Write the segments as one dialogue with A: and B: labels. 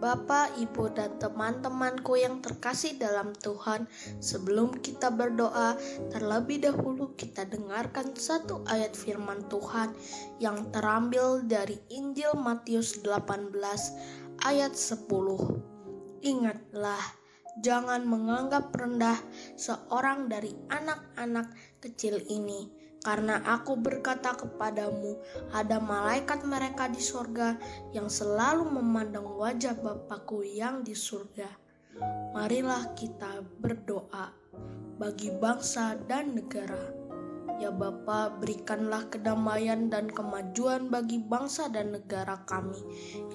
A: Bapak, Ibu, dan teman-temanku yang terkasih dalam Tuhan, sebelum kita berdoa, terlebih dahulu kita dengarkan satu ayat firman Tuhan yang terambil dari Injil Matius 18 ayat 10. Ingatlah, jangan menganggap rendah seorang dari anak-anak kecil ini karena aku berkata kepadamu, ada malaikat mereka di surga yang selalu memandang wajah Bapakku yang di surga. Marilah kita berdoa bagi bangsa dan negara. Ya Bapa, berikanlah kedamaian dan kemajuan bagi bangsa dan negara kami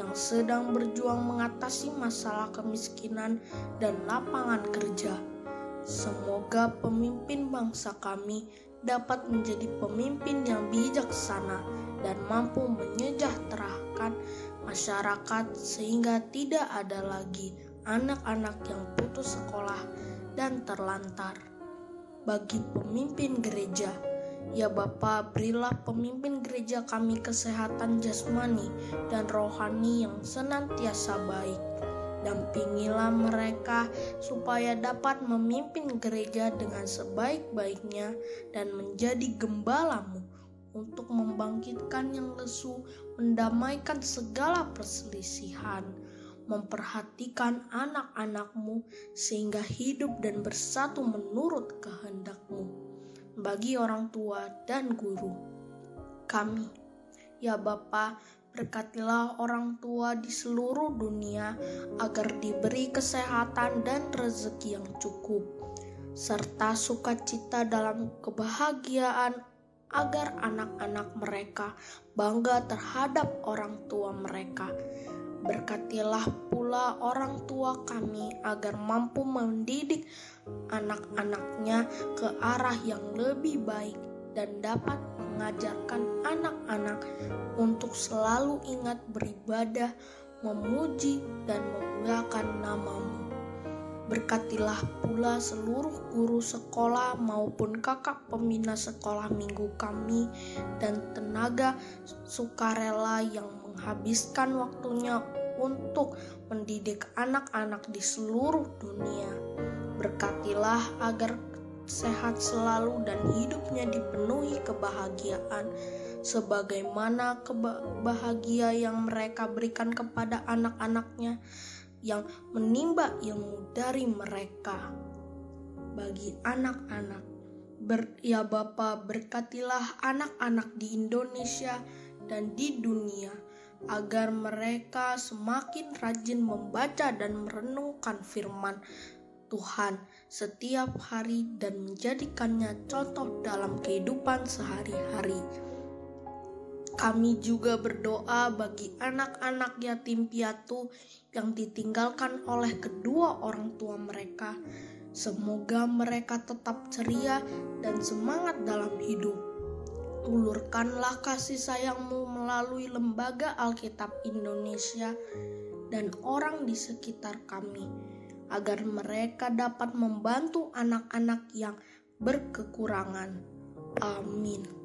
A: yang sedang berjuang mengatasi masalah kemiskinan dan lapangan kerja. Semoga pemimpin bangsa kami dapat menjadi pemimpin yang bijaksana dan mampu menyejahterakan masyarakat sehingga tidak ada lagi anak-anak yang putus sekolah dan terlantar. Bagi pemimpin gereja, ya Bapa, berilah pemimpin gereja kami kesehatan jasmani dan rohani yang senantiasa baik Dampingilah mereka supaya dapat memimpin gereja dengan sebaik-baiknya dan menjadi gembalamu untuk membangkitkan yang lesu, mendamaikan segala perselisihan, memperhatikan anak-anakmu sehingga hidup dan bersatu menurut kehendakmu bagi orang tua dan guru. Kami, ya Bapa, Berkatilah orang tua di seluruh dunia agar diberi kesehatan dan rezeki yang cukup, serta sukacita dalam kebahagiaan agar anak-anak mereka bangga terhadap orang tua mereka. Berkatilah pula orang tua kami agar mampu mendidik anak-anaknya ke arah yang lebih baik dan dapat mengajarkan anak-anak untuk selalu ingat beribadah, memuji, dan memuliakan namamu. Berkatilah pula seluruh guru sekolah maupun kakak pembina sekolah minggu kami dan tenaga sukarela yang menghabiskan waktunya untuk mendidik anak-anak di seluruh dunia. Berkatilah agar sehat selalu dan hidupnya dipenuhi kebahagiaan sebagaimana kebahagia yang mereka berikan kepada anak-anaknya yang menimba ilmu dari mereka bagi anak-anak ber, ya Bapa berkatilah anak-anak di Indonesia dan di dunia agar mereka semakin rajin membaca dan merenungkan firman Tuhan setiap hari dan menjadikannya contoh dalam kehidupan sehari-hari. Kami juga berdoa bagi anak-anak yatim piatu yang ditinggalkan oleh kedua orang tua mereka. Semoga mereka tetap ceria dan semangat dalam hidup. Ulurkanlah kasih sayangmu melalui Lembaga Alkitab Indonesia dan orang di sekitar kami agar mereka dapat membantu anak-anak yang berkekurangan. Amin.